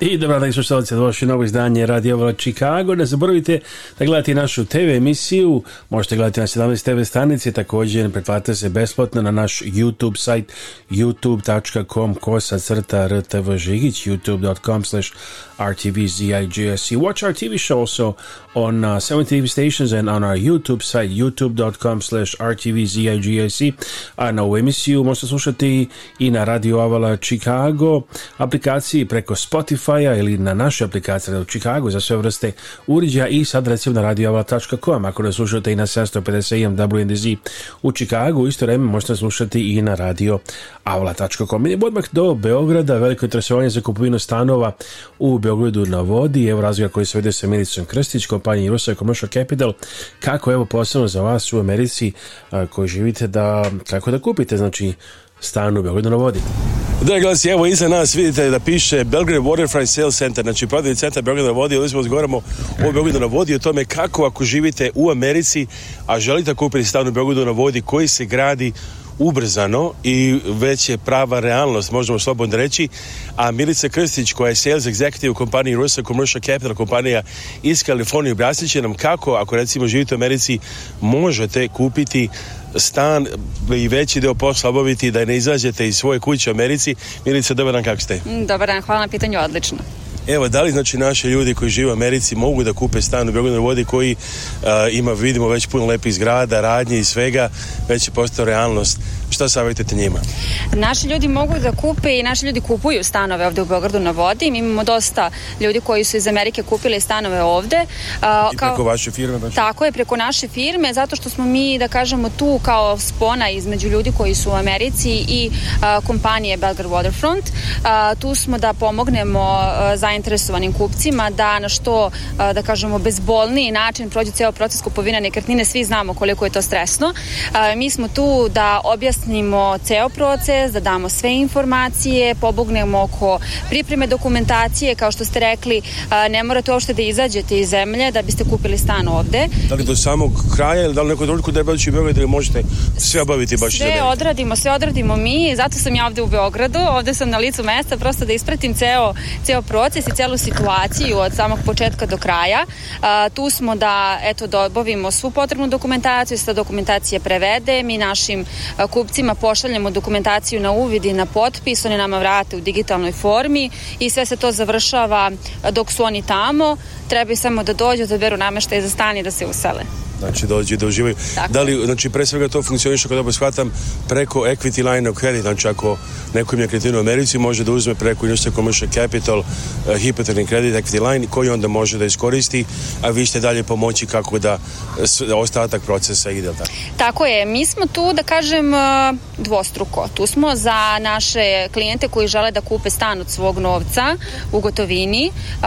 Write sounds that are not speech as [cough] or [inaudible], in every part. I dobra dan slušalci, došli da novo izdanje Radio Vla Chicago. Ne zaboravite da gledate našu TV emisiju, možete gledati na 17 TV stanice, također pretplatite se besplatno na naš YouTube sajt youtube.com kosa crta rtv žigić youtube.com slash rtvzigsc. E. Watch our TV show also on uh, 7 TV stations and on our YouTube site youtube.com slash rtvzigsc. E. A na ovu emisiju možete slušati i na Radio Avala Chicago aplikaciji preko Spotify Spotify-a ili na našoj aplikaciji u Chicago za sve vrste uređaja i sad recimo na radioava.com ako nas slušate i na 750 WNDZ u Chicago, u isto vreme možete slušati i na radioavala.com avla.com. Idemo odmah do Beograda, veliko interesovanje za kupovinu stanova u Beogradu na vodi, evo razvoja koji se vede sa Milicom Krstić, kompanija Rusa Commercial Capital, kako evo posebno za vas u Americi koji živite da, kako da kupite, znači stan u Beogradu na vodi. Da, glasi, evo iza nas vidite da piše Belgrade Waterfront Sales Center, znači prodajni centar Beograda na vodi, ovdje smo razgovaramo o Beogradu na vodi, o tome kako ako živite u Americi, a želite kupiti stan u Beogradu na vodi koji se gradi ubrzano i već je prava realnost, možemo slobodno reći, a Milica Krstić koja je sales executive u kompaniji Rusa Commercial Capital, kompanija iz Kalifornije, objasnit će nam kako, ako recimo živite u Americi, možete kupiti stan i veći deo posla obaviti da ne izađete iz svoje kuće u Americi. Milica, dobar dan, kako ste? Dobar dan, hvala na pitanju, odlično. Evo, da li znači naši ljudi koji žive u Americi mogu da kupe stan u Beogradu na vodi koji uh, ima, vidimo, već puno lepih zgrada, radnje i svega, već je postao realnost. Šta savjetujete njima? Naši ljudi mogu da kupe i naši ljudi kupuju stanove ovde u Beogradu na vodi. Mi imamo dosta ljudi koji su iz Amerike kupili stanove ovde. I preko vaše firme? Baš? Znači? Tako je, preko naše firme, zato što smo mi, da kažemo, tu kao spona između ljudi koji su u Americi i a, kompanije Belgrade Waterfront. A, tu smo da pomognemo a, zainteresovanim kupcima da na što, a, da kažemo, bezbolniji način prođu ceo proces kupovine nekretnine. Svi znamo koliko je to stresno. A, mi smo tu da objasnimo objasnimo ceo proces, da damo sve informacije, pobognemo oko pripreme dokumentacije, kao što ste rekli, ne morate uopšte da izađete iz zemlje da biste kupili stan ovde. Da dakle, li do samog kraja ili da li neko drugo da je u Beogradu ili možete sve obaviti baš sve iz Sve odradimo, sve odradimo mi, zato sam ja ovde u Beogradu, ovde sam na licu mesta, prosto da ispratim ceo, ceo proces i celu situaciju od samog početka do kraja. tu smo da, eto, dobavimo da svu potrebnu dokumentaciju, da se dokumentacija prevede, mi našim kup, kupcima pošaljemo dokumentaciju na uvid i na potpis, oni nama vrate u digitalnoj formi i sve se to završava dok su oni tamo. Treba samo da dođu, da beru nameštaj za stanje da se usele. Znači dođi da uživaju. Tako. Da li, znači pre svega to funkcioniše kada shvatam preko equity line of credit, znači ako neko im je u Americi može da uzme preko Industrial Commercial Capital uh, eh, hipoterni kredit equity line koji onda može da iskoristi, a vi ste dalje pomoći kako da, eh, da ostatak procesa ide. Tako? tako je, mi smo tu da kažem eh, dvostruko. Tu smo za naše klijente koji žele da kupe stan od svog novca u gotovini uh,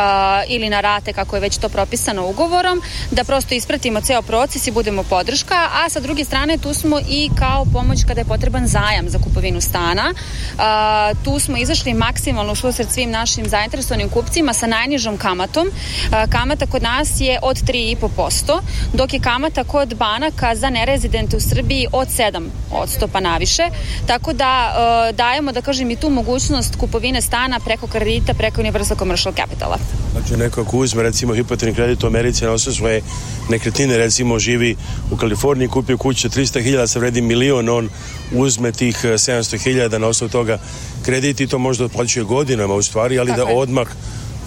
ili na rate kako je već to propisano ugovorom, da prosto ispratimo ceo proces proces i budemo podrška, a sa druge strane tu smo i kao pomoć kada je potreban zajam za kupovinu stana. A, tu smo izašli maksimalno u susret svim našim zainteresovanim kupcima sa najnižom kamatom. A, kamata kod nas je od 3,5%, dok je kamata kod banaka za nerezidente u Srbiji od 7 od stopa naviše. Tako da e, dajemo, da kažem, i tu mogućnost kupovine stana preko kredita, preko Universal Commercial Capitala. Znači neko ako uzme recimo hipotekni kredit u Americi na osnovu svoje nekretnine recimo recimo živi u Kaliforniji, kupio kuću 300.000, se vredi milion, on uzme tih 700.000 e, na osnovu toga kredit i to možda otplaćuje godinama u stvari, ali Tako da je. odmah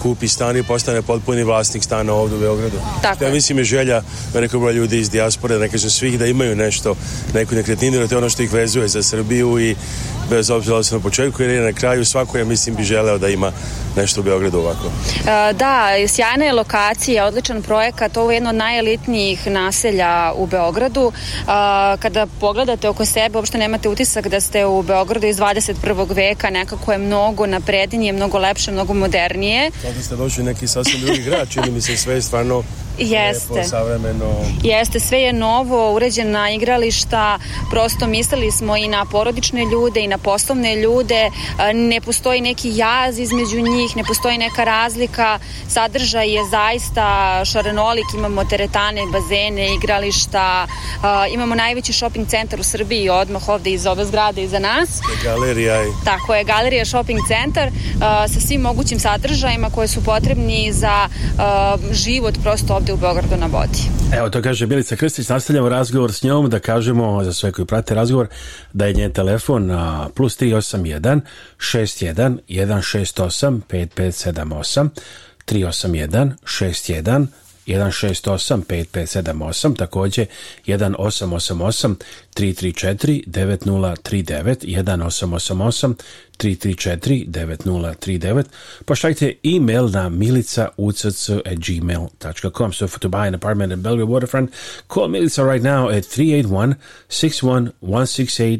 kupi stan i postane potpuni vlasnik stana ovde u Beogradu. Tako ja mislim je želja velikog broja ljudi iz dijaspore, neka da kažem svih, da imaju nešto, neku nekretninu, da to je ono što ih vezuje za Srbiju i bez obzira da se na početku ili na kraju, svako ja mislim bi želeo da ima nešto u Beogradu ovako. E, da, sjajna je lokacija, odličan projekat, ovo je jedno od najelitnijih naselja u Beogradu. E, kada pogledate oko sebe, uopšte nemate utisak da ste u Beogradu iz 21. veka, nekako je mnogo naprednije, mnogo lepše, mnogo modernije. Sada ste došli neki sasvim drugi grad, čini mi se sve je stvarno Jeste. Lepo, savremeno. Jeste, sve je novo, uređena igrališta, prosto mislili smo i na porodične ljude i na poslovne ljude, e, ne postoji neki jaz između njih, ne postoji neka razlika, sadržaj je zaista šarenolik, imamo teretane, bazene, igrališta, e, imamo najveći shopping centar u Srbiji odmah ovde iz ove zgrade iza nas. Galerija Tako je, galerija shopping centar e, sa svim mogućim sadržajima koje su potrebni za život prosto ovde u Beogradu na vodi. Evo to kaže Milica Krstić, nastavljamo razgovor s njom da kažemo za sve koji prate razgovor da je njen telefon a, plus 381 61 168 5578 381 61 168 5578, takođe 1888 334 9039 1888 334 9039 pošaljite e-mail na milica.ucc.gmail.com. so for to buy an apartment in Bellevue Waterfront call Milica right now at 381 61168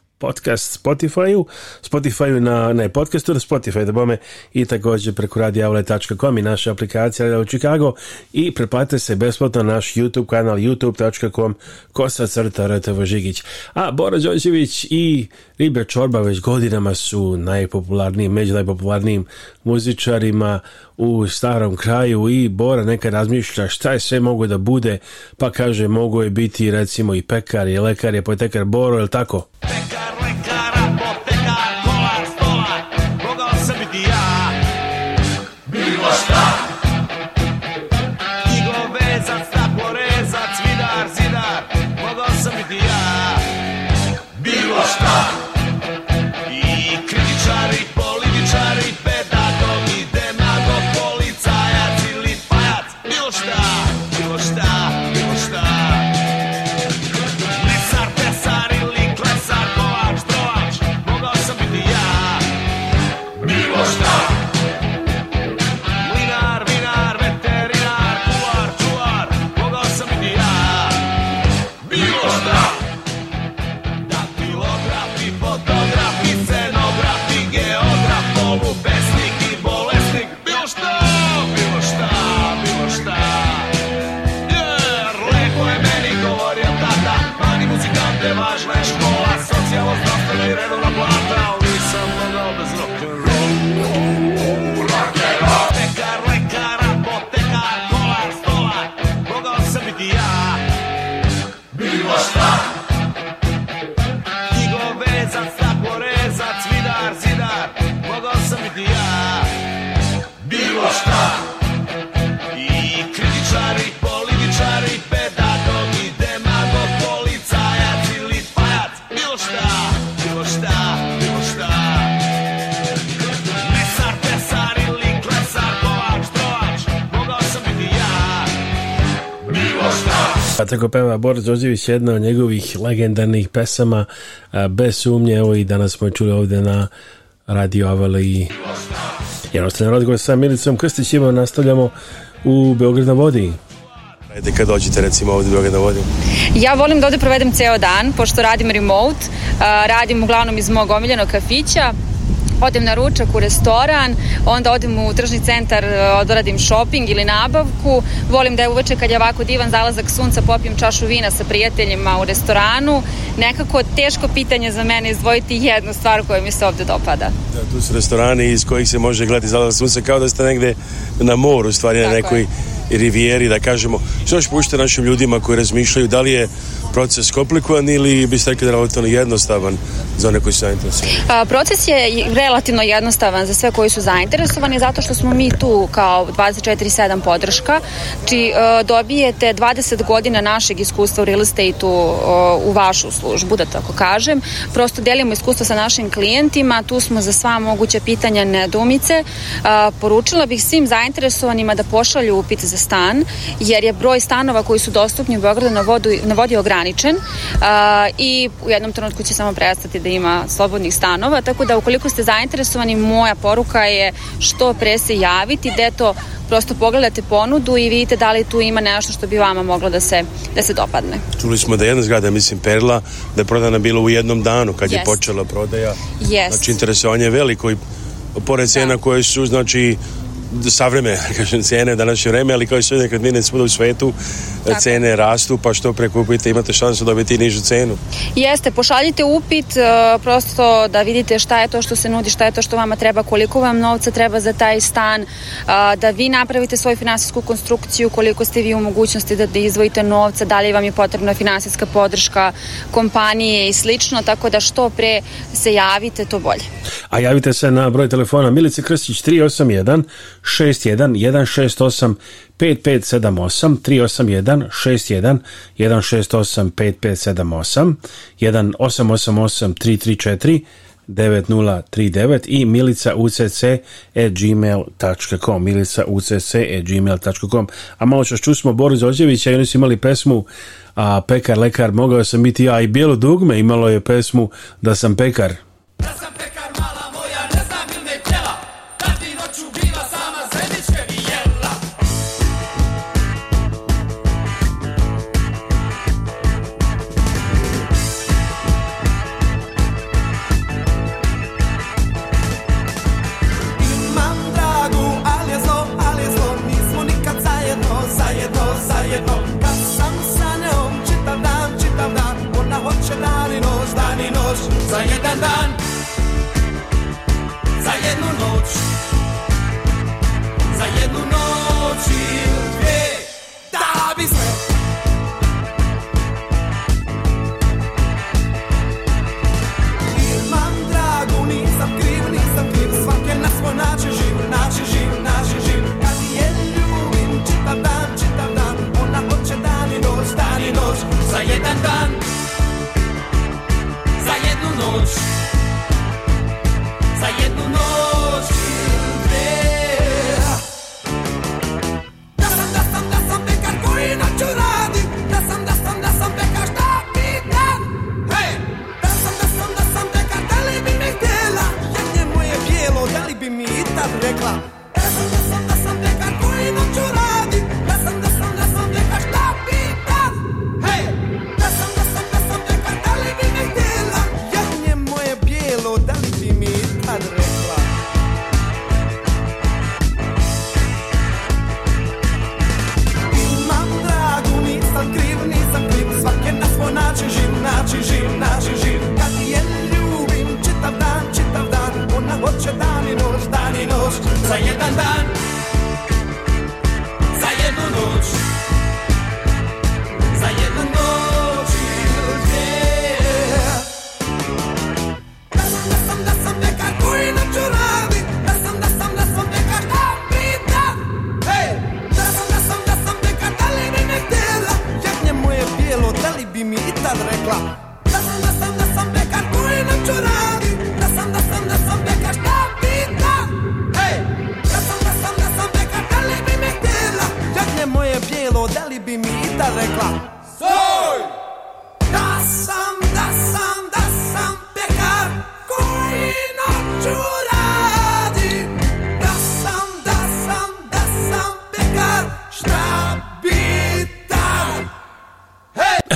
podcast Spotify-u, Spotify-u na, ne, podcastu na Spotify, da bome, i također preko radioavle.com i naša aplikacija Radio Chicago i preplatite se besplatno na naš YouTube kanal youtube.com kosa crta RTV Žigić. A Bora Đorđević i Ribe Čorba već godinama su najpopularniji, među najpopularnijim muzičarima u starom kraju i Bora neka razmišlja šta je sve mogo da bude, pa kaže mogo je biti recimo i pekar, i lekar, je apotekar Boro, je li tako? Pekar, lekar. Tako peva Boris Đorđević, jedna od njegovih legendarnih pesama, bez sumnje, evo i danas smo čuli ovde na Radio Avala Avaliji. Jednostavno razgovor sa Milicom Krstić ima, nastavljamo u Beograd na vodi. Ajde kad dođete recimo ovde u Beograd na vodi? Ja volim da ovde provedem ceo dan, pošto radim remote, radim uglavnom iz mog omiljenog kafića, odem na ručak u restoran, onda odem u tržni centar, e, odradim shopping ili nabavku. Volim da je uveče kad je ovako divan zalazak sunca popijem čašu vina sa prijateljima u restoranu. Nekako teško pitanje za mene izdvojiti jednu stvar koja mi se ovde dopada. Da, tu su restorani iz kojih se može gledati zalazak sunca kao da ste negde na moru, stvari na Tako nekoj je. rivijeri, da kažemo. Što još pušte našim ljudima koji razmišljaju da li je proces komplikovan ili biste rekli da je relativno jednostavan za one koji su zainteresovani? Proces je relativno jednostavan za sve koji su zainteresovani zato što smo mi tu kao 24-7 podrška. Či znači, e, dobijete 20 godina našeg iskustva u real estate-u u vašu službu, da tako kažem. Prosto delimo iskustvo sa našim klijentima, tu smo za sva moguća pitanja nedumice. E, poručila bih svim zainteresovanima da pošalju upit za stan, jer je broj stanova koji su dostupni u Beogradu na, vodu, na vodi ograničen ograničen a, i u jednom trenutku će samo prestati da ima slobodnih stanova, tako da ukoliko ste zainteresovani, moja poruka je što pre se javiti, gde da to prosto pogledate ponudu i vidite da li tu ima nešto što bi vama moglo da se, da se dopadne. Čuli smo da jedna zgrada, mislim Perla, da je prodana bilo u jednom danu kad yes. je počela prodaja. Yes. Znači interesovanje je veliko i pored cena da. koje su znači savremene [laughs] kažem, cijene u današnje vreme, ali kao i sve nekretnine svuda u svetu, Tako. cijene rastu, pa što prekupite, imate šansu dobiti nižu cenu. Jeste, pošaljite upit e, prosto da vidite šta je to što se nudi, šta je to što vama treba, koliko vam novca treba za taj stan, da vi napravite svoju finansijsku konstrukciju, koliko ste vi u mogućnosti da, da izdvojite novca, da li vam je potrebna finansijska podrška kompanije i slično, tako da što pre se javite, to bolje. A javite se na broj telefona Milice Krstić 381 61 168 5578 381 61 168 5578 1888 334 9039 i milicaucc.gmail.com milicaucc.gmail.com A malo što ču smo Boris Ođevića i oni su imali pesmu a, Pekar, lekar, mogao sam biti ja i Bijelo dugme imalo je pesmu Da sam pekar Da sam pekar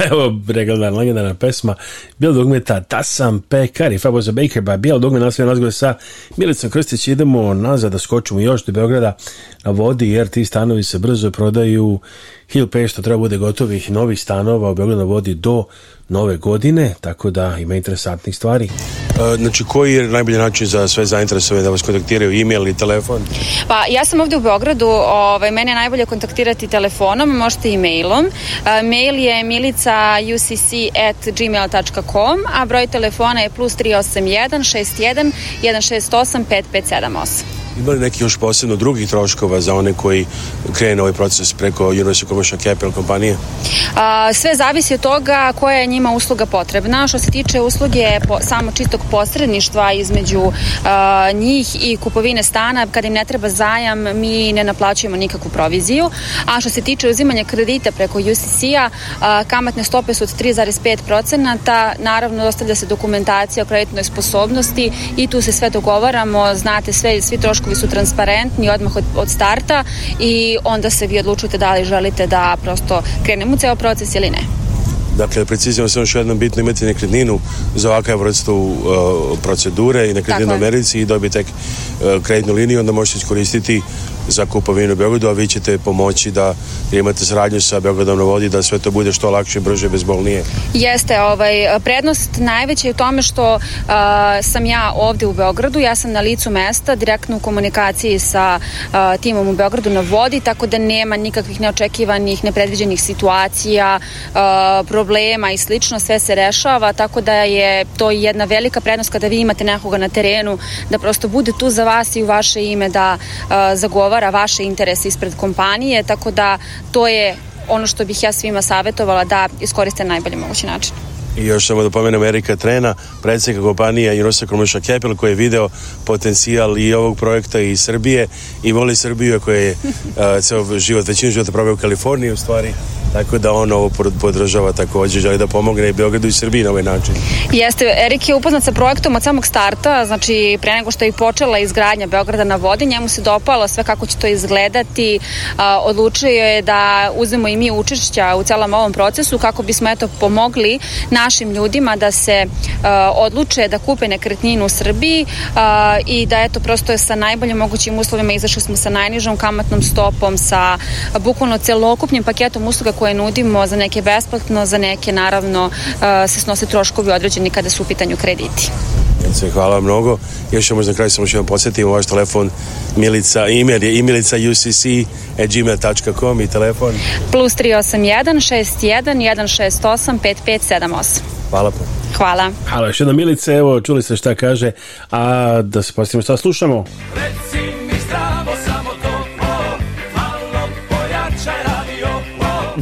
[laughs] evo, regalna legendarna pesma Bijelog dogmeta Tasam Pekar i Faboza Baker by pa Bijelog dogmeta nastavljena razgovor sa Milicom Krstić. Idemo nazad da skočimo još do Beograda na vodi jer ti stanovi se brzo prodaju 1500 treba bude gotovih novih stanova u Beogradu vodi do nove godine, tako da ima interesantnih stvari. E, znači, koji je najbolji način za sve zainteresove da vas kontaktiraju, e-mail ili telefon? Pa, ja sam ovde u Beogradu, ovaj, mene je najbolje kontaktirati telefonom, možete i mailom. E, mail je milica.ucc.gmail.com, a broj telefona je plus 381 61 168 5578. Ima li neki još posebno drugih troškova za one koji krene ovaj proces preko Universal Commercial Capital kompanije? A, sve zavisi od toga koja je njima usluga potrebna. Što se tiče usluge po, samo čistog posredništva između a, njih i kupovine stana, kada im ne treba zajam, mi ne naplaćujemo nikakvu proviziju. A što se tiče uzimanja kredita preko UCC-a, kamatne stope su od 3,5%. Naravno, dostavlja se dokumentacija o kreditnoj sposobnosti i tu se sve dogovaramo, znate sve, svi troškovi troškovi su transparentni odmah od, od starta i onda se vi odlučujete da li želite da prosto krenemo u ceo proces ili ne. Dakle, preciziramo samo još jednom bitno imati nekretninu za ovakav vrstu uh, procedure i nekretninu u Americi i dobiti tek uh, kreditnu liniju, onda možete iskoristiti za kupovinu u Beogradu, a vi ćete pomoći da imate saradnju sa Beogradom na vodi, da sve to bude što lakše, brže, bezbolnije. Jeste, ovaj, prednost najveća je u tome što uh, sam ja ovde u Beogradu, ja sam na licu mesta, direktno u komunikaciji sa uh, timom u Beogradu na vodi, tako da nema nikakvih neočekivanih, nepredviđenih situacija, uh, problema i slično, sve se rešava, tako da je to jedna velika prednost kada vi imate nekoga na terenu, da prosto bude tu za vas i u vaše ime da zagovara zagovara vaše interese ispred kompanije, tako da to je ono što bih ja svima savjetovala da iskoriste najbolji mogući način. I još samo da pomenem Erika Trena, predsjednika kompanije Universal Commercial Capital koji je video potencijal i ovog projekta i Srbije i voli Srbiju koja je uh, [laughs] ceo život, većinu života probao u Kaliforniji u stvari tako da on ovo podržava takođe, želi da pomogne i Beogradu i Srbiji na ovaj način. Jeste, Erik je upoznat sa projektom od samog starta, znači pre nego što je počela izgradnja Beograda na vodi, njemu se dopalo sve kako će to izgledati, eh, odlučio je da uzmemo i mi učešća u celom ovom procesu kako bismo eto pomogli na našim ljudima da se e, odluče da kupe nekretninu u Srbiji e, i da eto prosto je sa najboljim mogućim uslovima izašli smo sa najnižom kamatnom stopom, sa bukvalno celokupnim paketom usluga koje nudimo za neke besplatno, za neke naravno e, se snose troškovi određeni kada su u pitanju krediti. Sunce, hvala mnogo. Još možda na kraju samo što vam podsjetim, vaš telefon Milica, e-mail je imilica.ucc.gmail.com i telefon. Plus 381 61 168 5578. Hvala pa. Hvala. Hvala još jedna Milice, evo čuli ste šta kaže, a da se postavimo šta slušamo. Reci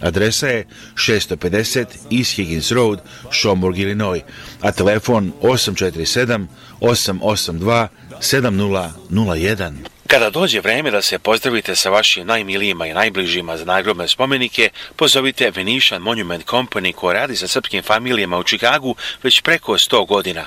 Adresa je 650 East Higgins Road, Schaumburg, Illinois, a telefon 847-882-7001. Kada dođe vreme da se pozdravite sa vašim najmilijima i najbližima za nagrobne spomenike, pozovite Venetian Monument Company koja radi sa srpskim familijama u Čikagu već preko 100 godina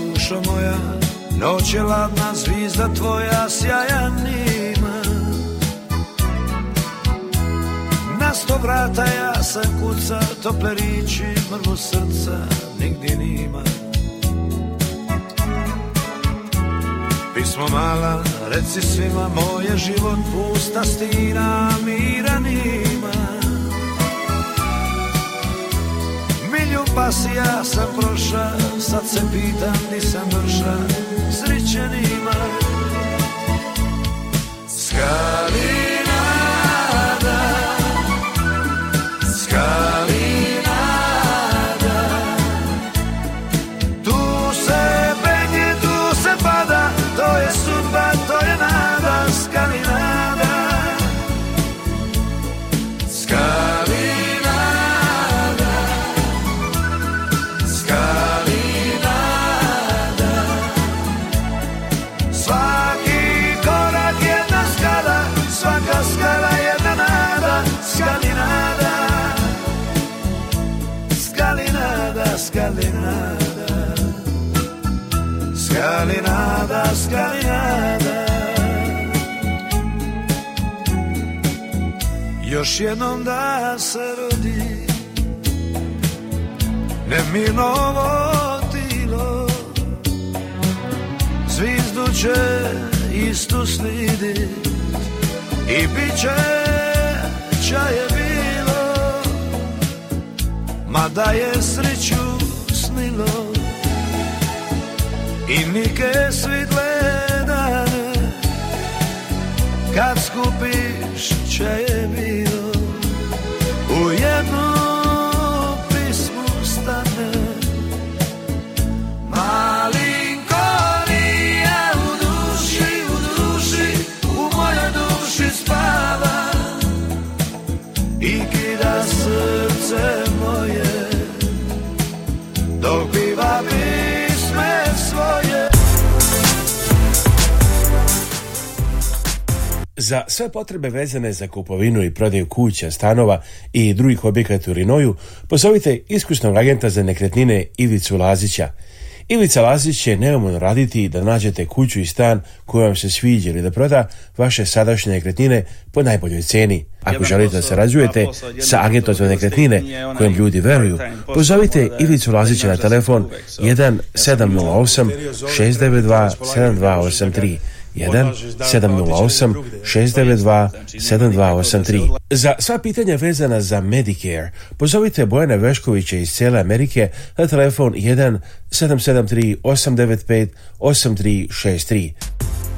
moja Noć je ladna, zvizda tvoja sjajan ima Na sto vrata ja sam kuca Tople riči, mrvu srca nigdje nima Pismo mala, reci svima Moje život pusta stina, miran ima milju pas ja sam proša Sad se pitam di sam vrša Srićen ima Skali sve potrebe vezane za kupovinu i prodaju kuća, stanova i drugih objekata u Rinoju, pozovite iskusnog agenta za nekretnine Ivicu Lazića. Ivica Lazić će neumno raditi da nađete kuću i stan koji vam se sviđa ili da proda vaše sadašnje nekretnine po najboljoj ceni. Ako želite da sarađujete sa agentom za nekretnine kojem ljudi veruju, pozovite da Ivicu Lazića na telefon 1708 692 7283 1 708 692 7283. Za sva pitanja vezana za Medicare pozovite Bojana Veškovića iz cijele Amerike na telefon 1 773 895 8363.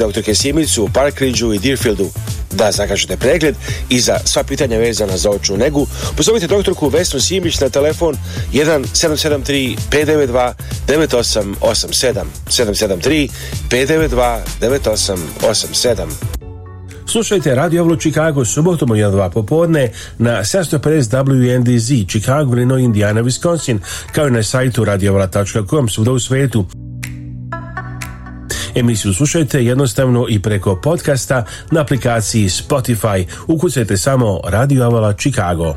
doktorke Simicu u Parkridžu i Deerfieldu da zakažete pregled i za sva pitanja vezana za očnu negu. Pozovite doktorku Vesnu Simić na telefon 1773 592 9887 773 592 9887. Slušajte Radio Avlo Chicago subotom u 1-2 popodne na 750 WNDZ Chicago, Illinois, Indiana, Wisconsin, kao i na sajtu radioavla.com svuda u svetu. Emisiju slušajte jednostavno i preko podcasta na aplikaciji Spotify. Ukucajte samo Radio Avala Chicago.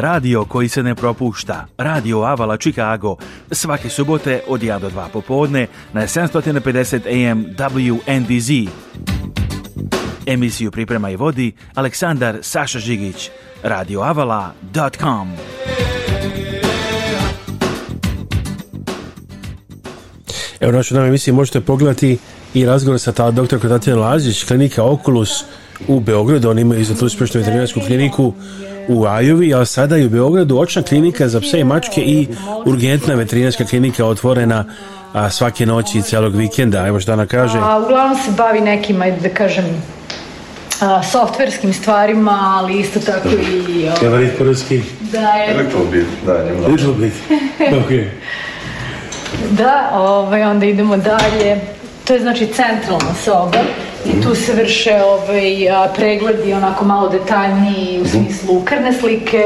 radio koji se ne propušta. Radio Avala Chicago. Svake subote od 1 do 2 popodne na 750 AM WNDZ. Emisiju priprema i vodi Aleksandar Saša Žigić. radioavala.com Evo našoj novoj emisiji možete pogledati i razgovor sa ta doktor Tatjana Lazić, klinika Oculus u Beogradu. Oni imaju izuzetno uspešnu veterinarsku kliniku u Ajovi, a sada i u Beogradu očna klinika za pse i mačke i urgentna veterinarska klinika otvorena a svake noći i celog vikenda, evo šta ona kaže. A, uglavnom se bavi nekim, ajde da kažem, a, softverskim stvarima, ali isto tako i... [laughs] Ovaj, Evarit poredski? Da, je... Elektrobil, da, njemu da. Elektrobil, ok. Da, ovaj, onda idemo dalje. To je znači centralna soba. I tu se vrše ovaj, pregledi onako malo detaljniji u mhm. smislu krvne slike,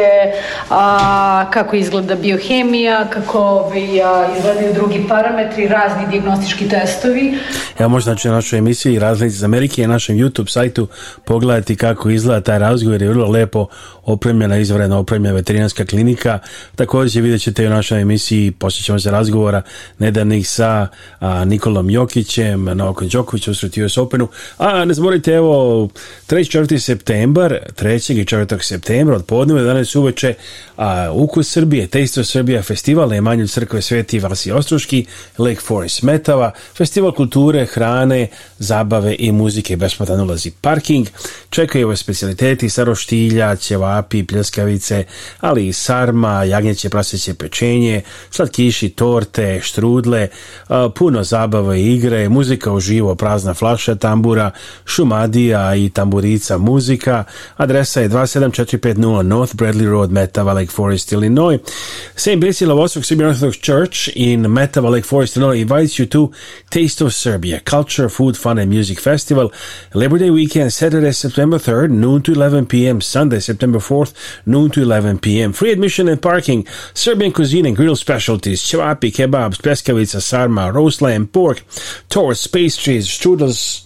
a, kako izgleda biohemija, kako ovaj, a, izgledaju drugi parametri, razni diagnostički testovi. Ja možda znači na našoj emisiji Razlici iz Amerike i našem YouTube sajtu pogledati kako izgleda taj razgovor je vrlo lepo opremljena, izvredna opremljena veterinarska klinika. Također vidjet ćete u našoj emisiji, posjećamo se razgovora nedanih sa a, Nikolom Jokićem, Novakom Đokovićem, Sretio US Openu. A ne zaboravite, evo, 3. 4. septembar, 3. i 4. septembra, od podneva 11. uveče, a, Ukus Srbije, Tejstvo Srbija, festival na imanju crkve Sveti Vasi Ostroški, Lake Forest Metava, festival kulture, hrane, zabave i muzike, besplatan ulazi parking, čekaju vas specialiteti, staroštilja, ćevapi, pljeskavice, ali i sarma, jagnjeće, praseće, pečenje, slatkiši, torte, štrudle, a, puno zabave i igre, muzika uživo, prazna flaša, tambur, Jura, Šumadija i Tamburica Muzika. Adresa je 27450 North Bradley Road, Metava Lake Forest, Illinois. St. Basil of Osvog Serbian Orthodox Church in Metava Lake Forest, Illinois invites you to Taste of Serbia, Culture, Food, Fun and Music Festival, Labor Day weekend, Saturday, September 3rd, noon to 11 p.m., Sunday, September 4th, noon to 11 p.m. Free admission and parking, Serbian cuisine and grill specialties, cevapi, kebabs, peskavica, sarma, roast lamb, pork, torts, pastries, strudels,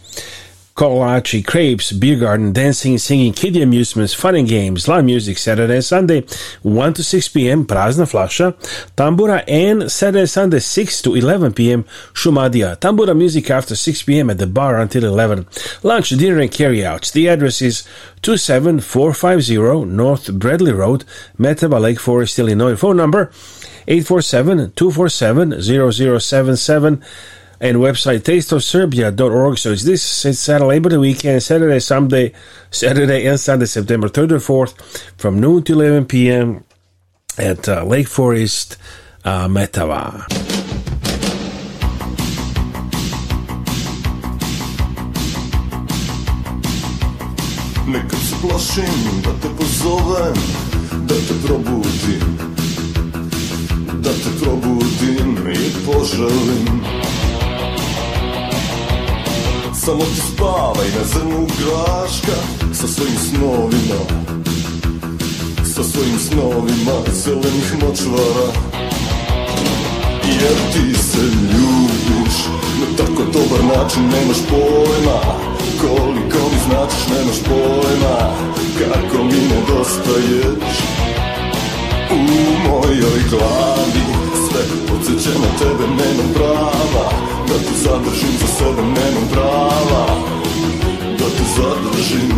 Colachi, Crepes, Beer Garden, Dancing, Singing, Kiddie Amusements, Fun and Games, Live Music Saturday and Sunday, 1 to 6 p.m. Prazna Flasha, Tambura, and Saturday and Sunday, 6 to 11 p.m. Shumadia. Tambura music after 6 p.m. at the bar until 11. Lunch, dinner, and carryouts. The address is 27450 North Bradley Road, Metaba Lake Forest, Illinois. Phone number 847 247 0077 and website tasteofserbia.org. So it's this it's Saturday Labor Day weekend, Saturday, Sunday, Saturday and Sunday, September 3rd and 4th, from noon to 11 p.m. at uh, Lake Forest, uh, Metawa. Samo ti spavaj na zrnu graška Sa svojim snovima Sa svojim snovima zelenih močvara Jer ti se ljubiš Na tako dobar način nemaš pojma Koliko mi značiš nemaš pojma Kako mi nedostaješ U mojoj glavi Sve podsjeće na tebe nemam prava Da te zadržim za sobom nemam prava Da te zadržim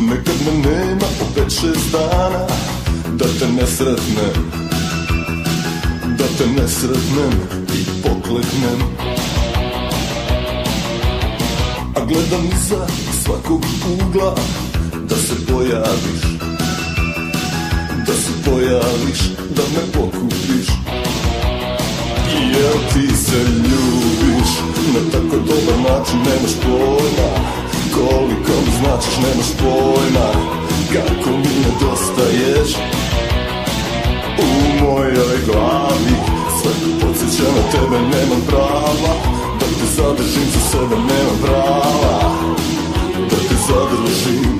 Nekad me nema po pet šest dana Da te ne sretnem Da te ne sretnem i pokleknem A gledam iza svakog ugla Da se pojaviš Da se pojaviš, da me pokupiš Jel ti se ljubiš na tako dobar način Nemaš pojma koliko mi značiš Nemaš pojma kako mi nedostaješ U mojoj glavi sve podsjeća na tebe Nemam prava da te zadržim za sebe Nemam prava da te zadržim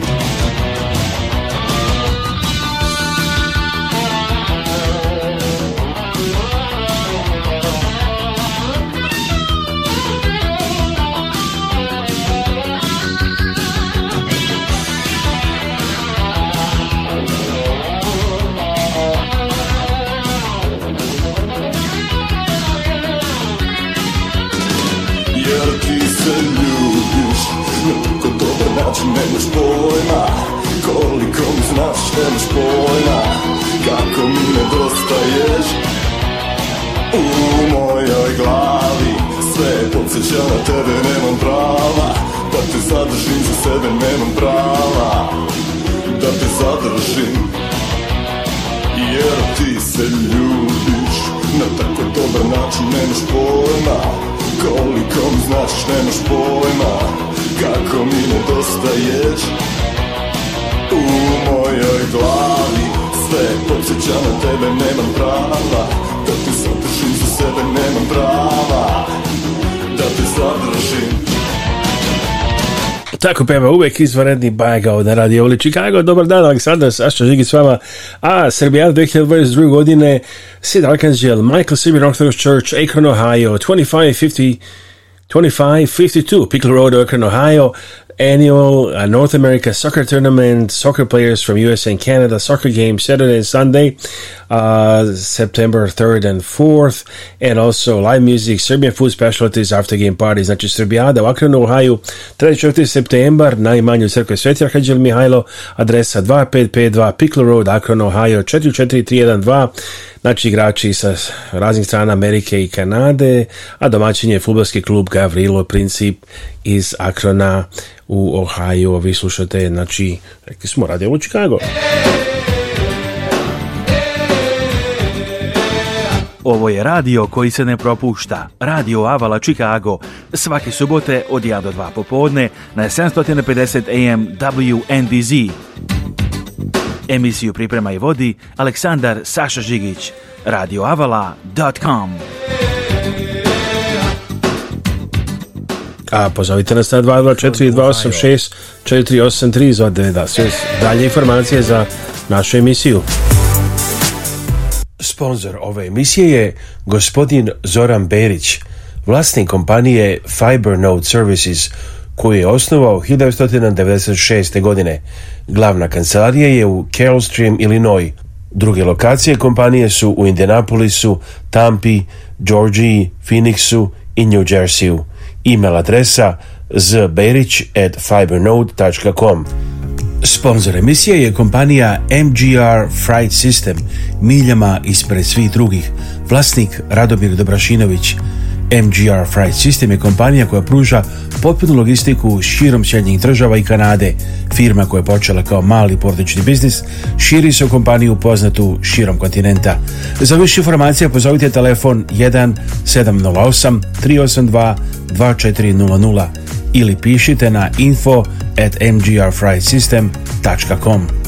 Znači nemaš pojma Koliko mi znaš nemaš da pojma Kako mi nedostaješ U mojoj glavi Sve podsjeća na tebe nemam prava Da te zadržim za sebe nemam prava Da te zadržim Jer ti se ljubiš Na tako dobar način nemaš pojma Koliko mi znaš da nemaš pojma kako mi nedostaješ U mojoj glavi sve podsjeća na tebe, nemam prava Da te zadržim za sebe, nemam prava Da te zadržim tako peva uvek izvanredni bajgao na Radio Oli Chicago. Dobar dan, Aleksandar Saša Žigi s vama. A, Srbija 2022. godine, Sid Arkanđel, Michael Simi, Rock Church, Akron, Ohio, 2550 25 52, Pickle Road, Akron, Ohio. Annual uh, North America Soccer Tournament, soccer players from US and Canada, soccer game Saturday and Sunday. uh, September 3rd and 4th, and also live music, Serbian food specialties, after game parties. Znači, Srbijada u Akronu, Ohaju, 3. septembar, najmanje u crkve Sveti Arhađel Mihajlo, adresa 2552 Pickle Road, Akron, Ohio, 44312, znači igrači sa raznih strana Amerike i Kanade, a domaćin je futbalski klub Gavrilo Princip iz Akrona u Ohio. Vi slušate, znači, rekli smo, Radio u Chicago. Hey! Ovo je radio koji se ne propušta. Radio Avala Chicago. Svake subote od 1 do 2 popodne na 750 AM WNDZ. Emisiju priprema i vodi Aleksandar Saša Žigić. radioavala.com A pozovite nas na 224 286 483 298. Dalje informacije za našu emisiju. Sponzor ove emisije je gospodin Zoran Berić, vlasnik kompanije Fibernode Services, koju je osnovao 1996. godine. Glavna kancelarija je u Carolstream, Illinois. Druge lokacije kompanije su u Indianapolisu, Tampi, Georgiji, Phoenixu i New Jerseyu. E-mail adresa zberić at fibernode.com. Sponzor emisije je kompanija MGR Freight System, miljama ispred svih drugih, vlasnik Radomir Dobrašinović. MGR Freight System je kompanija koja pruža potpunu logistiku širom Sjednjih država i Kanade. Firma koja je počela kao mali portični biznis širi se u kompaniju poznatu širom kontinenta. Za više informacija pozovite telefon 1 708 382 2400 ili pišite na info at mgrfrysystem.com.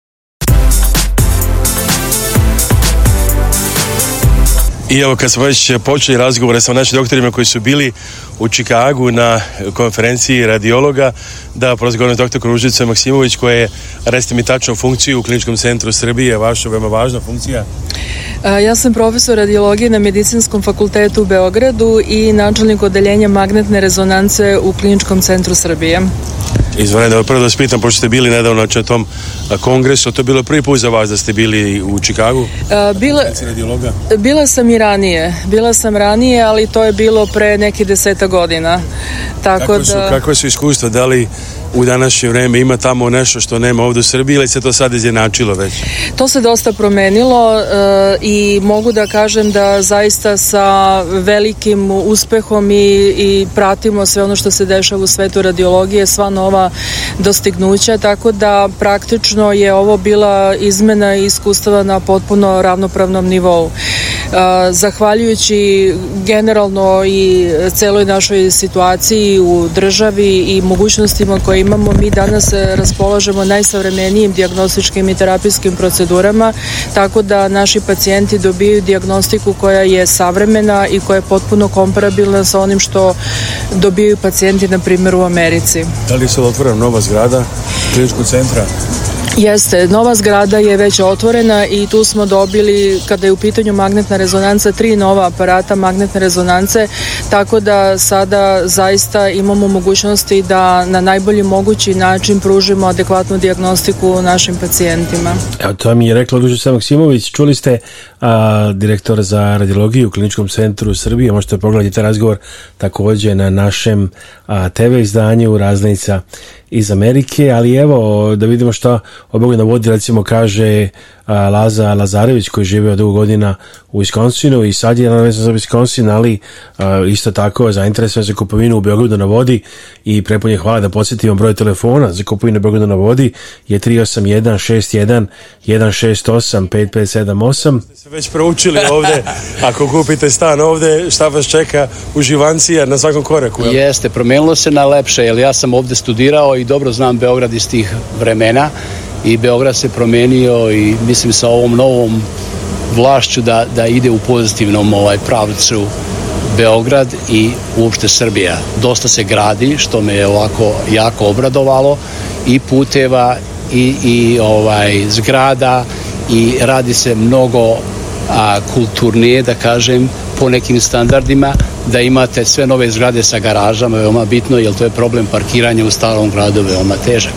I evo kad smo već eh, počeli razgovore sa našim doktorima koji su bili u Čikagu na konferenciji radiologa, da porazgovaram s doktor Kružicom Maksimović koja je, recite mi tačno, funkciju u kliničkom centru Srbije, vaša veoma važna funkcija. Ja sam profesor radiologije na Medicinskom fakultetu u Beogradu i načelnik odeljenja magnetne rezonance u Kliničkom centru Srbije. Izvanredno, da, prvo da vas pitam, pošto ste bili nedavno na tom kongresu, to je bilo prvi put za vas da ste bili u Čikagu? Bila, bila sam i ranije, bila sam ranije, ali to je bilo pre neki deseta godina. Tako kako, su, da... kako su iskustva, da li u današnje vreme ima tamo nešto što nema ovde u Srbiji ili se to sad izjednačilo već? To se dosta promenilo e, i mogu da kažem da zaista sa velikim uspehom i, i pratimo sve ono što se dešava u svetu radiologije, sva nova dostignuća, tako da praktično je ovo bila izmena iskustva na potpuno ravnopravnom nivou. Zahvaljujući generalno i celoj našoj situaciji u državi i mogućnostima koje imamo, mi danas raspolažemo najsavremenijim diagnostičkim i terapijskim procedurama, tako da naši pacijenti dobijaju diagnostiku koja je savremena i koja je potpuno komparabilna sa onim što dobijaju pacijenti, na primjer, u Americi. Da li se otvara nova zgrada kliničkog centra? Jeste, nova zgrada je već otvorena i tu smo dobili, kada je u pitanju magnetna rezonanca, tri nova aparata magnetne rezonance, tako da sada zaista imamo mogućnosti da na najbolji mogući način pružimo adekvatnu diagnostiku našim pacijentima. Evo, to mi je rekla Dužica Maksimović, čuli ste a, direktor za radiologiju u Kliničkom centru Srbije. Možete pogledati taj razgovor takođe na našem a, TV izdanju Raznica iz Amerike, ali evo da vidimo šta obogljena vodi, recimo kaže Laza Lazarević koji je živeo dugo godina u Wisconsinu i sad je na vezan za Wisconsin, ali isto tako je zainteresovan za kupovinu u Beogradu na vodi i prepunje hvala da podsjetimo broj telefona za kupovinu u Beogradu na vodi je 381 61 168 5578 ste već proučili ovde ako kupite stan ovde šta vas čeka uživancija na svakom koraku jel? jeste promenilo se na lepše jer ja sam ovde studirao i dobro znam Beograd iz tih vremena i Beograd se promenio i mislim sa ovom novom vlašću da, da ide u pozitivnom ovaj pravcu Beograd i uopšte Srbija. Dosta se gradi, što me je ovako jako obradovalo, i puteva, i, i ovaj zgrada, i radi se mnogo a, kulturnije, da kažem, po nekim standardima, da imate sve nove zgrade sa garažama, veoma bitno, jer to je problem parkiranja u starom gradu veoma težak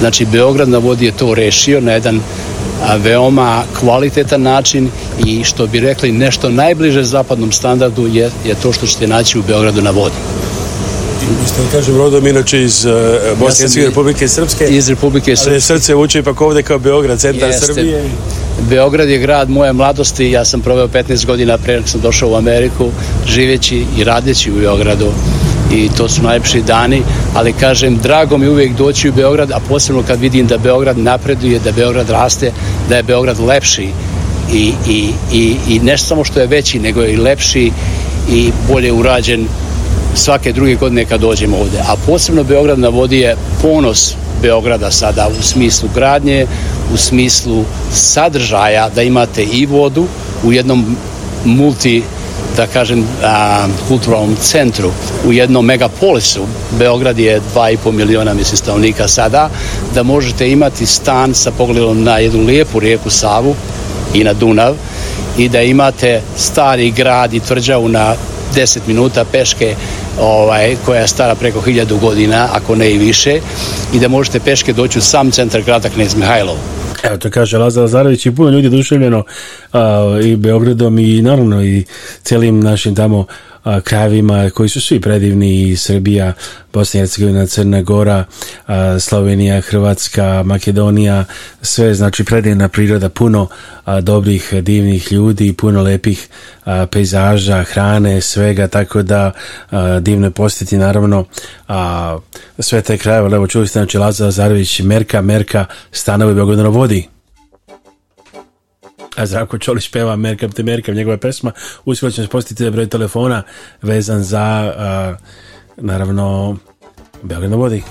Znači, Beograd na vodi je to rešio na jedan veoma kvalitetan način i što bi rekli nešto najbliže zapadnom standardu je, je to što ćete naći u Beogradu na vodi. I što kažem, rodom inače iz uh, Bosne ja i Republike Srpske. Iz Republike Srpske. Ali srce vuče ipak ovde kao Beograd, centar Jeste. Srbije. Beograd je grad moje mladosti, ja sam proveo 15 godina pre nego sam došao u Ameriku, živeći i radeći u Beogradu i to su najlepši dani, ali kažem, drago mi uvijek doći u Beograd, a posebno kad vidim da Beograd napreduje, da Beograd raste, da je Beograd lepši i, i, i, i ne samo što je veći, nego je i lepši i bolje urađen svake druge godine kad dođem ovde. A posebno Beograd na vodi je ponos Beograda sada u smislu gradnje, u smislu sadržaja da imate i vodu u jednom multi da kažem, a, kulturalnom centru u jednom megapolisu, Beograd je 2,5 miliona, mislim, stanovnika sada, da možete imati stan sa pogledom na jednu lijepu rijeku Savu i na Dunav i da imate stari grad i tvrđavu na 10 minuta peške ovaj, koja je stara preko 1000 godina, ako ne i više, i da možete peške doći u sam centar grada Knez Mihajlov Evo to kaže Lazar Lazarević i puno ljudi oduševljeno i Beogradom i naravno i celim našim tamo a, krajevima koji su svi predivni Srbija, Bosna i Hercegovina, Crna Gora, Slovenija, Hrvatska, Makedonija, sve znači predivna priroda, puno dobrih, divnih ljudi, puno lepih pejzaža, hrane, svega, tako da divno je postiti naravno sve te krajeve, evo čuli ste, znači Lazar Zarević, Merka, Merka, stanovi Beogradu vodi a Zdravko Čolić peva Merkab te Merkab, njegova pesma. Uskoro ćemo spostiti da broj telefona vezan za, a, naravno, Beograd na vodi.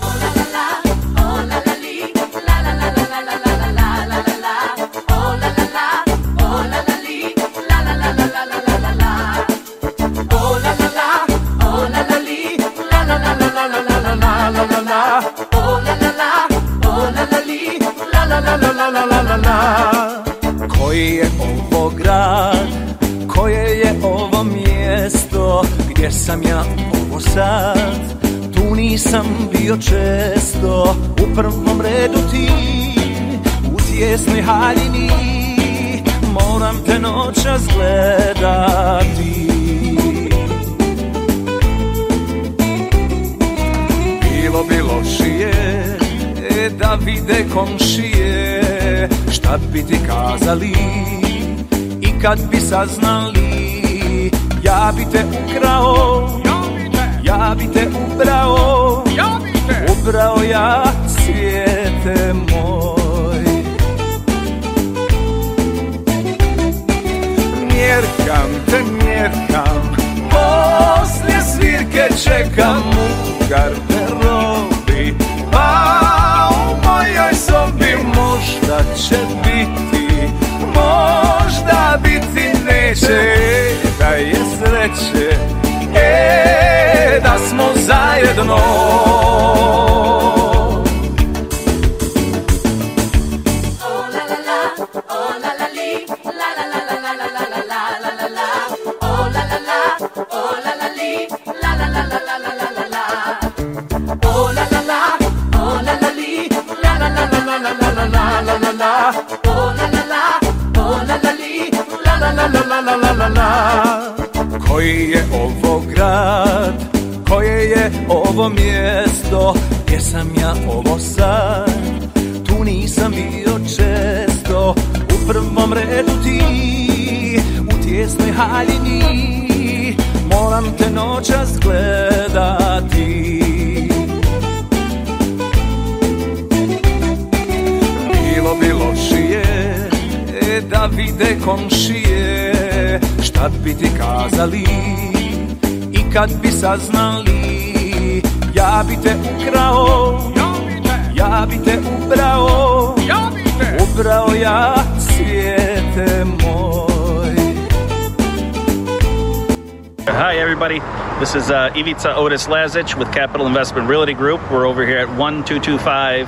la la la la koji je ovo grad Koje je ovo mjesto Gdje sam ja ovo sad Tu nisam bio često U prvom redu ti U tjesnoj haljini Moram te noćas gledati Bilo bi lošije e, Da vide komšije šta bi ti kazali i kad bi saznali ja bi te ukrao ja bi te ja bi ubrao ubrao ja svijete moj mjerkam te mjerkam poslije svirke čekam u garbu nećeš biti Možda biti neće Da je sreće E, da smo zajedno koji je ovo grad, koje je ovo mjesto, gdje sam ja ovo sad, tu nisam bio često, u prvom redu ti, u tjesnoj haljini, moram te noćas gledati. Bilo bi lošije, e, da vide komšije, Kad bi ti kazali i kad bi saznali Ja bi te ukrao, ja bi te ubrao Ubrao ja svijete moj Hi everybody, this is uh, Ivica Otis Lazic with Capital Investment Realty Group. We're over here at 1225 uh,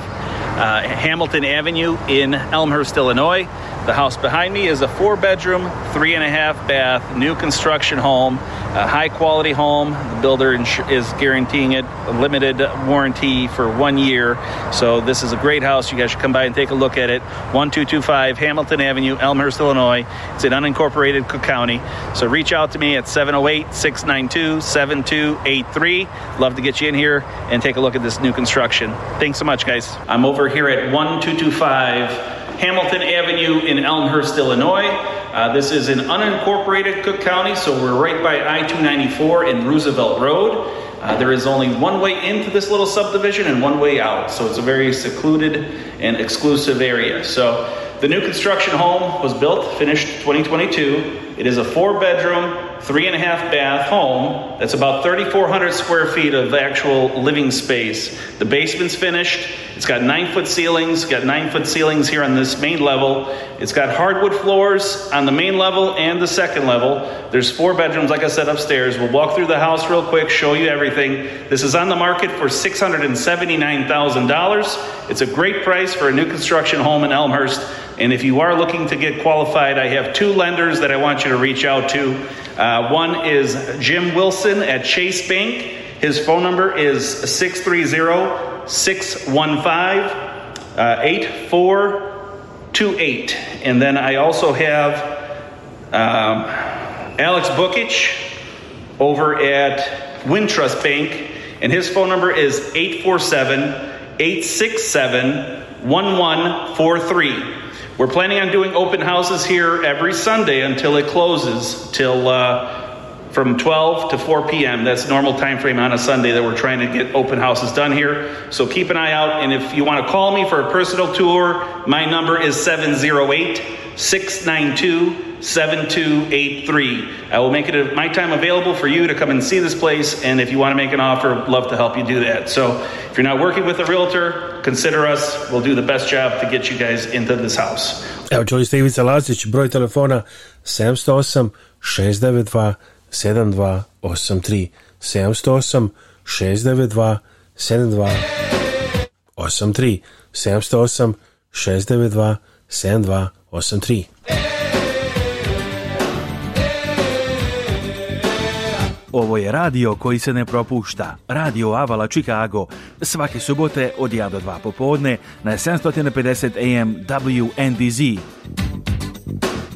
Hamilton Avenue in Elmhurst, Illinois. The house behind me is a four bedroom, three and a half bath, new construction home, a high quality home. The builder is guaranteeing it a limited warranty for one year. So this is a great house. You guys should come by and take a look at it. 1225 Hamilton Avenue, Elmhurst, Illinois. It's in unincorporated Cook County. So reach out to me at 708 692 7283. Love to get you in here and take a look at this new construction. Thanks so much, guys. I'm over here at 1225 Hamilton Avenue in Elmhurst, Illinois. Uh, this is in unincorporated Cook County, so we're right by I 294 and Roosevelt Road. Uh, there is only one way into this little subdivision and one way out, so it's a very secluded and exclusive area. So the new construction home was built, finished 2022. It is a four bedroom, three and a half bath home that's about 3,400 square feet of actual living space. The basement's finished. It's got nine foot ceilings, got nine foot ceilings here on this main level. It's got hardwood floors on the main level and the second level. There's four bedrooms, like I said, upstairs. We'll walk through the house real quick, show you everything. This is on the market for $679,000. It's a great price for a new construction home in Elmhurst. And if you are looking to get qualified, I have two lenders that I want you to reach out to. Uh, one is Jim Wilson. Wilson at Chase Bank. His phone number is 630 615 8428. And then I also have um, Alex Bookich over at Wintrust Bank, and his phone number is 847 867 1143. We're planning on doing open houses here every Sunday until it closes, till. Uh, from 12 to 4 p.m. That's normal time frame on a Sunday that we're trying to get open houses done here. So keep an eye out. And if you want to call me for a personal tour, my number is 708 692 7283. I will make it a, my time available for you to come and see this place. And if you want to make an offer, love to help you do that. So if you're not working with a realtor, consider us. We'll do the best job to get you guys into this house. Evo, čuli ste Ivica Lazić, broj telefona 708 692 7283 708 692 7283 708 692 7283 Ovo je radio koji se ne propušta. Radio Avala Chicago. Svake subote od 1 do 2 popodne na 750 AM WNDZ.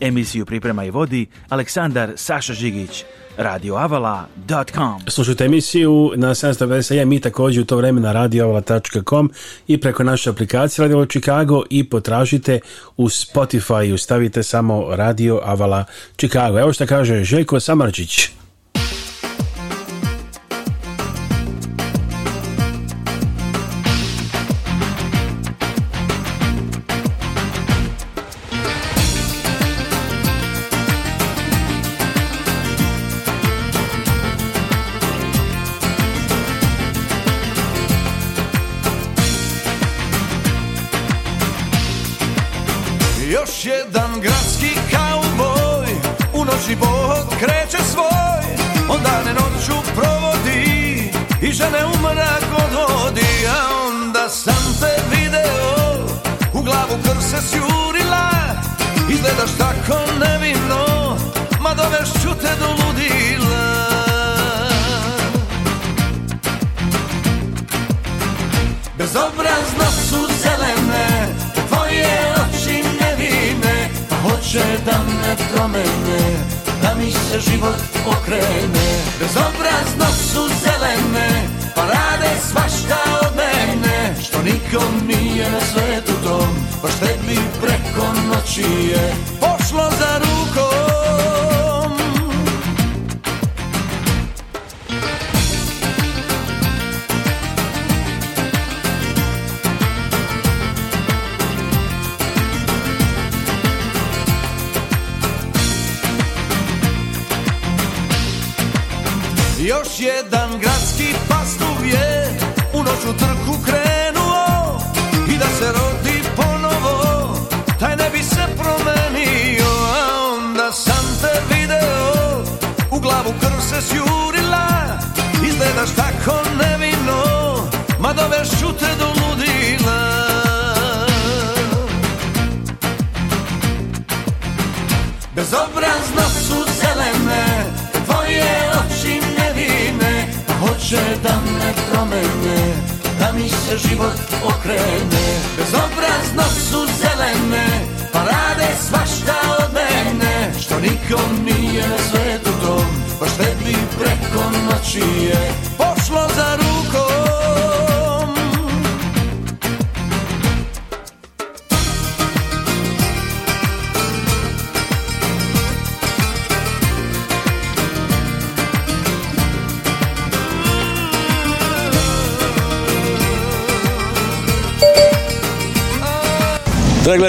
Emisiju priprema i vodi Aleksandar Saša Žigić, radioavala.com. Slušajte emisiju na 751, i takođe u to vreme na radioavala.com i preko naše aplikacije Radio Chicago i potražite u Spotify, stavite samo Radio Avala Chicago. Evo što kaže Željko Samarčić. se život okrene Bezobrazno su zelene Pa rade svašta od mene Što nikom nije na svetu dom Baš pa tebi preko noći je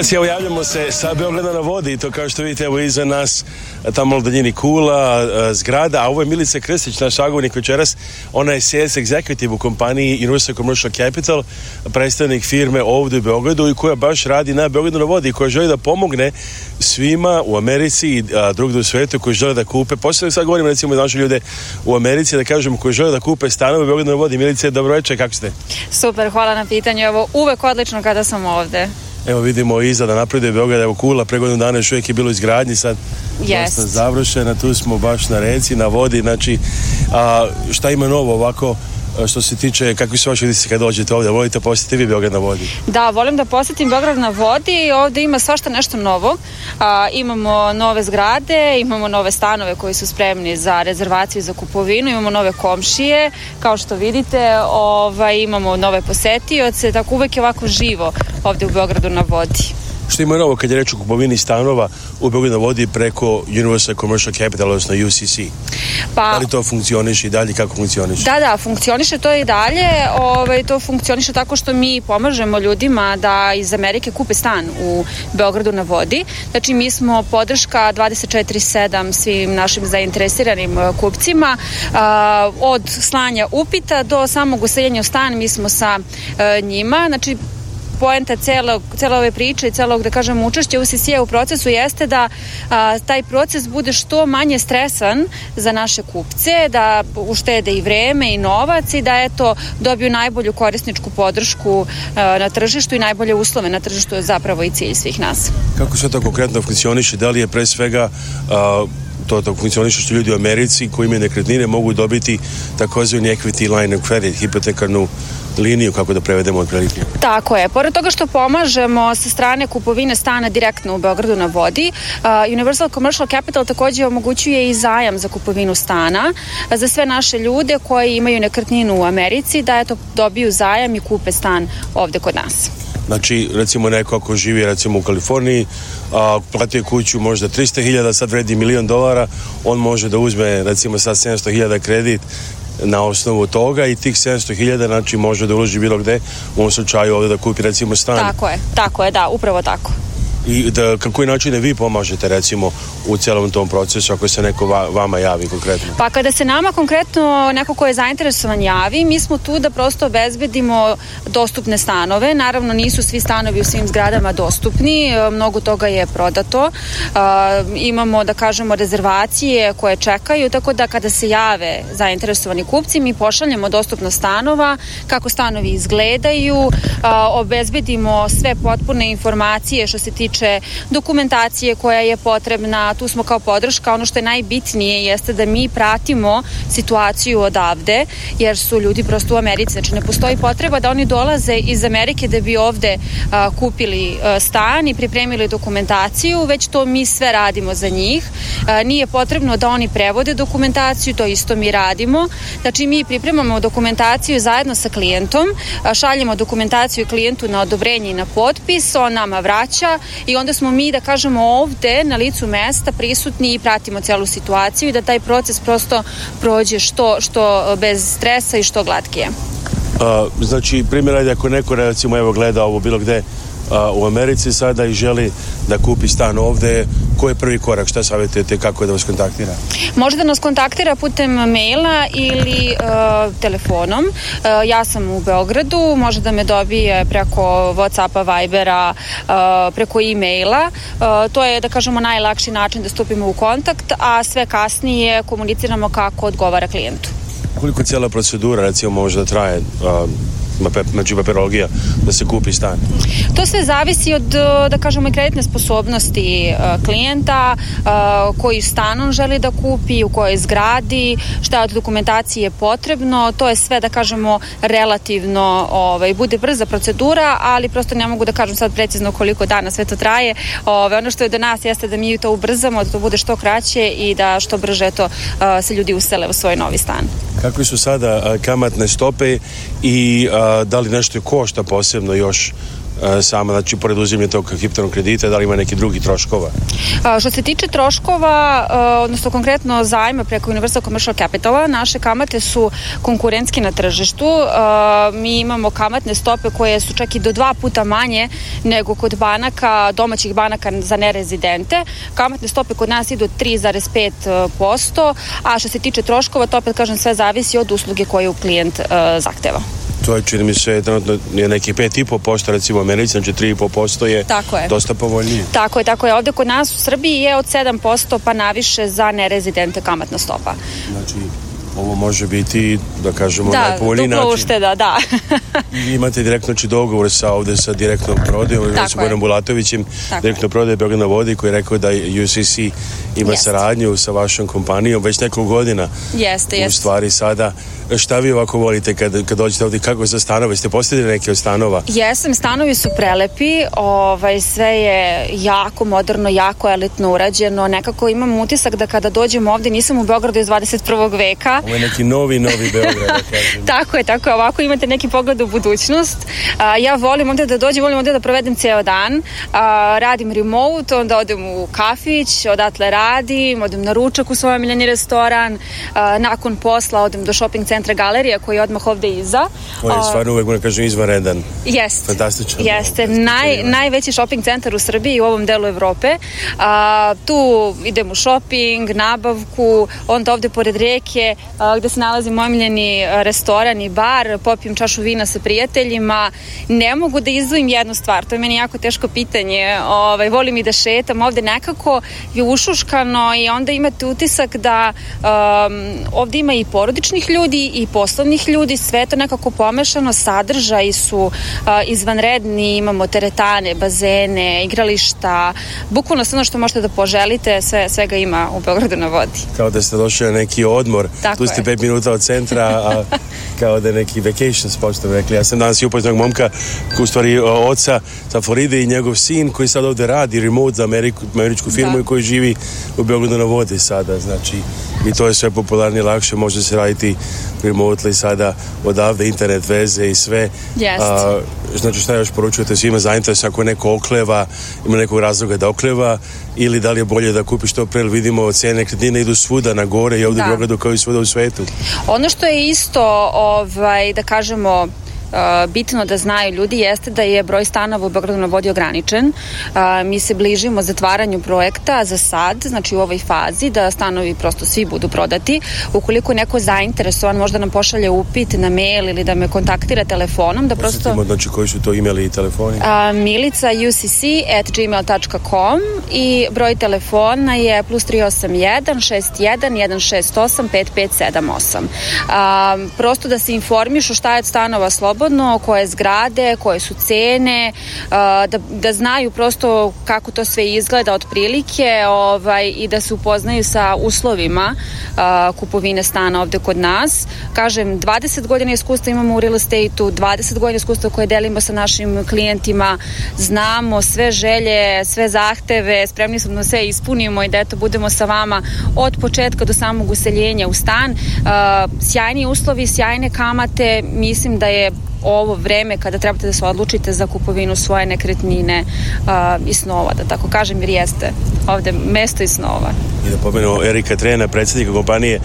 Danas evo javljamo se sa Beograda na vodi i to kao što vidite evo iza nas e, tamo u daljini kula, e, zgrada, a ovo je Milica Krstić, naš agovnik večeras. Ona je sales executive u kompaniji Universal Commercial Capital, predstavnik firme ovde u Beogradu i koja baš radi na Beogradu na vodi i koja želi da pomogne svima u Americi i drugdje u svijetu koji žele da kupe. Posebno sad govorimo recimo da naše ljude u Americi da kažemo koji žele da kupe stanove u Beogradu na vodi. Milice, dobro večer, kako ste? Super, hvala na pitanju. Evo, uvek odlično kada sam ovde. Evo vidimo iza da napreduje Beograd, evo Kula, pre godinu dana još uvijek je bilo izgradnji, sad yes. dosta završena, tu smo baš na reci, na vodi, znači a, šta ima novo ovako E, što se tiče kakvi su vaši udisi kad dođete ovdje, volite posjetiti vi Beograd na vodi? Da, volim da posjetim Beograd na vodi, ovde ima svašta nešto novo, a, imamo nove zgrade, imamo nove stanove koji su spremni za rezervaciju i za kupovinu, imamo nove komšije, kao što vidite, ovaj, imamo nove posetioce, tako uvek je ovako živo ovde u Beogradu na vodi. Što ima novo kad je reč o kupovini stanova u Beogradu vodi preko Universal Commercial Capital, odnosno UCC? Pa, da li to funkcioniše i dalje? Kako funkcioniše? Da, da, funkcioniše to i dalje. Ovaj, to funkcioniše tako što mi pomažemo ljudima da iz Amerike kupe stan u Beogradu na vodi. Znači, mi smo podrška 24-7 svim našim zainteresiranim eh, kupcima. Eh, od slanja upita do samog useljenja u stan mi smo sa eh, njima. Znači, poenta celog, cele ove priče i celog, da kažem, učešća UCC-a u procesu jeste da a, taj proces bude što manje stresan za naše kupce, da uštede i vreme i novac i da eto dobiju najbolju korisničku podršku a, na tržištu i najbolje uslove na tržištu je zapravo i cilj svih nas. Kako sve to konkretno funkcioniše? Da li je pre svega a, to tako funkcioniše što ljudi u Americi koji imaju nekretnine mogu dobiti takozvani equity line of credit, hipotekarnu liniju kako da prevedemo od otprilike. Tako je. Pored toga što pomažemo sa strane kupovine stana direktno u Beogradu na vodi, Universal Commercial Capital takođe omogućuje i zajam za kupovinu stana za sve naše ljude koji imaju nekretninu u Americi da eto dobiju zajam i kupe stan ovde kod nas. Znači, recimo neko ako živi recimo u Kaliforniji, a platio kuću možda 300.000, sad vredi milion dolara, on može da uzme recimo sad 700.000 kredit na osnovu toga i tih 700.000 znači može da uloži bilo gde, u ovom slučaju ovde da kupi recimo stan. Tako je, tako je, da, upravo tako i da kako i načine da vi pomažete recimo u celom tom procesu ako se neko va, vama javi konkretno? Pa kada se nama konkretno neko ko je zainteresovan javi, mi smo tu da prosto obezbedimo dostupne stanove. Naravno nisu svi stanovi u svim zgradama dostupni, mnogo toga je prodato. Imamo da kažemo rezervacije koje čekaju, tako da kada se jave zainteresovani kupci, mi pošaljemo dostupno stanova, kako stanovi izgledaju, obezbedimo sve potpune informacije što se tiče tiče dokumentacije koja je potrebna, tu smo kao podrška, ono što je najbitnije jeste da mi pratimo situaciju odavde, jer su ljudi prosto u Americi, znači ne postoji potreba da oni dolaze iz Amerike da bi ovde a, kupili a, stan i pripremili dokumentaciju, već to mi sve radimo za njih. A, nije potrebno da oni prevode dokumentaciju, to isto mi radimo. Znači mi pripremamo dokumentaciju zajedno sa klijentom, šaljemo dokumentaciju klijentu na odobrenje i na potpis, on nama vraća i onda smo mi, da kažemo, ovde na licu mesta prisutni i pratimo celu situaciju i da taj proces prosto prođe što, što e, bez stresa i što glatkije. A, znači, primjer, ako neko recimo evo gleda ovo bilo gde u Americi sada i želi da kupi stan ovde, koji je prvi korak, šta savjetujete, kako je da vas kontaktira? Može da nas kontaktira putem maila ili uh, telefonom. Uh, ja sam u Beogradu, može da me dobije preko Whatsappa, Vibera, uh, preko e-maila. to je, da kažemo, najlakši način da stupimo u kontakt, a sve kasnije komuniciramo kako odgovara klijentu. Koliko cijela procedura, recimo, može da traje? znači papirologija, da se kupi stan? To sve zavisi od, da kažemo, i kreditne sposobnosti e, klijenta, e, koji stan želi da kupi, u kojoj zgradi, šta od dokumentacije je potrebno, to je sve, da kažemo, relativno, ovaj, bude brza procedura, ali prosto ne mogu da kažem sad precizno koliko dana sve to traje. Ove, ovaj, ono što je do nas jeste da mi to ubrzamo, da to bude što kraće i da što brže to e, se ljudi usele u svoj novi stan. Kakvi su sada kamatne stope i a, da li nešto košta posebno još E, sama znači preduzimlje tog kriptonog kredita, da li ima neki drugi troškova? A, što se tiče troškova, a, e, odnosno konkretno zajma preko Universal Commercial Capitala, naše kamate su konkurentski na tržištu. A, e, mi imamo kamatne stope koje su čak i do dva puta manje nego kod banaka, domaćih banaka za nerezidente. Kamatne stope kod nas idu 3,5%, a što se tiče troškova, to opet kažem sve zavisi od usluge koju klijent zahteva. To je, čini mi se, trenutno je neki 5,5%, recimo Americi, znači 3,5% je, je dosta povoljnije. Tako je, tako je. Ovde kod nas u Srbiji je od 7% pa naviše za nerezidente kamatna stopa. Znači, ovo može biti, da kažemo, da, najpovoljniji način. Da, ušteda, da. [laughs] I imate direktno znači, dogovor sa ovde sa direktnom prodajom, sa Bojanom Bulatovićem, direktno prodaje Beograd na vodi, koji je rekao da UCC ima jest. saradnju sa vašom kompanijom već nekoliko godina. Jeste, jeste. U stvari sada, šta vi ovako volite kad, kad dođete ovde, kako za stanove? Ste postavili neke od stanova? Jesam, stanovi su prelepi, ovaj, sve je jako moderno, jako elitno urađeno, nekako imam utisak da kada dođem ovde nisam u Beogradu iz 21. veka, Ovo je neki novi, novi Beograd, da kažem. [laughs] tako je, tako je. Ovako imate neki pogled u budućnost. A, ja volim ovde da dođem, volim ovde da provedem ceo dan. A, radim remote, onda odem u kafić, odatle radim, odem na ručak u svoj omiljeni restoran, a, nakon posla odem do shopping centra galerija koji je odmah ovde iza. On je stvarno uvek, moram kažem, izvanredan. Jeste. Fantastično. Jeste. Naj, najveći shopping centar u Srbiji i u ovom delu Evrope. A, tu idem u shopping, nabavku, onda ovde pored reke gde se nalazi moj omiljeni restoran i bar, popijem čašu vina sa prijateljima. Ne mogu da izdvojim jednu stvar, to je meni jako teško pitanje. Ovaj, volim i da šetam, ovde nekako je ušuškano i onda imate utisak da um, ovde ima i porodičnih ljudi i poslovnih ljudi, sve to nekako pomešano, sadržaji su uh, izvanredni, imamo teretane, bazene, igrališta, bukvalno sve ono što možete da poželite, sve, svega ima u Beogradu na vodi. Kao da ste došli na neki odmor. Tako tu pusti minuta od centra, a [laughs] kao da je neki vacation pa spot što bi rekli. Ja sam danas i upoznao momka, u stvari oca sa Floride i njegov sin koji sad ovde radi remote za Ameriku, američku da. firmu da. i koji živi u Beogradu na vodi sada. Znači, i to je sve popularnije, lakše, može se raditi remotely sada odavde internet veze i sve. Yes. A, znači šta još poručujete svima zainteres ako neko okleva, ima nekog razloga da okleva, ili da li je bolje da kupiš to pre, vidimo cene nekretnine idu svuda na gore i ovde da. u Beogradu kao i svuda u svetu. Ono što je isto, ovaj, da kažemo, bitno da znaju ljudi jeste da je broj stanova u Beogradu na vodi ograničen. Mi se bližimo zatvaranju projekta za sad, znači u ovoj fazi, da stanovi prosto svi budu prodati. Ukoliko je neko zainteresovan, možda nam pošalje upit na mail ili da me kontaktira telefonom. Da prosto... Osjetimo, znači, koji su to imeli i telefoni? A, milica ucc at gmail.com i broj telefona je plus 381 61 168 5578. A, prosto da se informišu šta je od stanova slobodno slobodno, koje zgrade, koje su cene, e, da, da znaju prosto kako to sve izgleda otprilike ovaj, i da se upoznaju sa uslovima e, kupovine stana ovde kod nas. Kažem, 20 godina iskustva imamo u real estate-u, 20 godina iskustva koje delimo sa našim klijentima, znamo sve želje, sve zahteve, spremni smo da sve ispunimo i da eto budemo sa vama od početka do samog useljenja u stan. E, sjajni uslovi, sjajne kamate, mislim da je ovo vreme kada trebate da se odlučite za kupovinu svoje nekretnine a, i snova, da tako kažem, jer jeste ovde mesto i snova. I da pomenemo Erika Trena, predsednika kompanije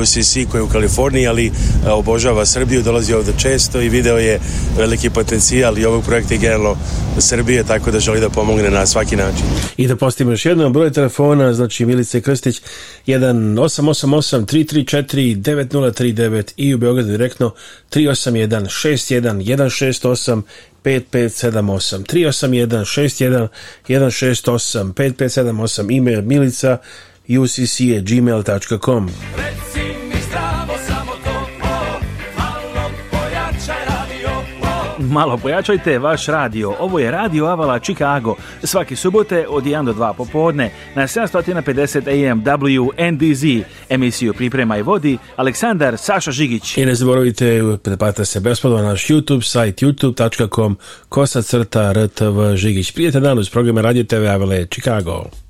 UCC koja je u Kaliforniji, ali obožava Srbiju, dolazi ovde često i video je veliki potencijal i ovog projekta i generalno Srbije, tako da želi da pomogne na svaki način. I da postavimo još jednom broj telefona, znači Milice Krstić 1888 334 9039 i u Beogradu direktno 381 6 161 168 5578 381 61 168 5578 email milica ucc.gmail.com Reci Malo pojačajte vaš radio. Ovo je Radio Avala Chicago. Svake subote od 1 do 2 popodne na 750 AM WNDZ. Emisiju priprema i vodi Aleksandar Saša Žigić. I ne zaboravite, pretplatite se besplatno na naš YouTube sajt youtube.com kosa crta rtv Žigić. Prijatelj dan uz programe Radio TV Avale Chicago.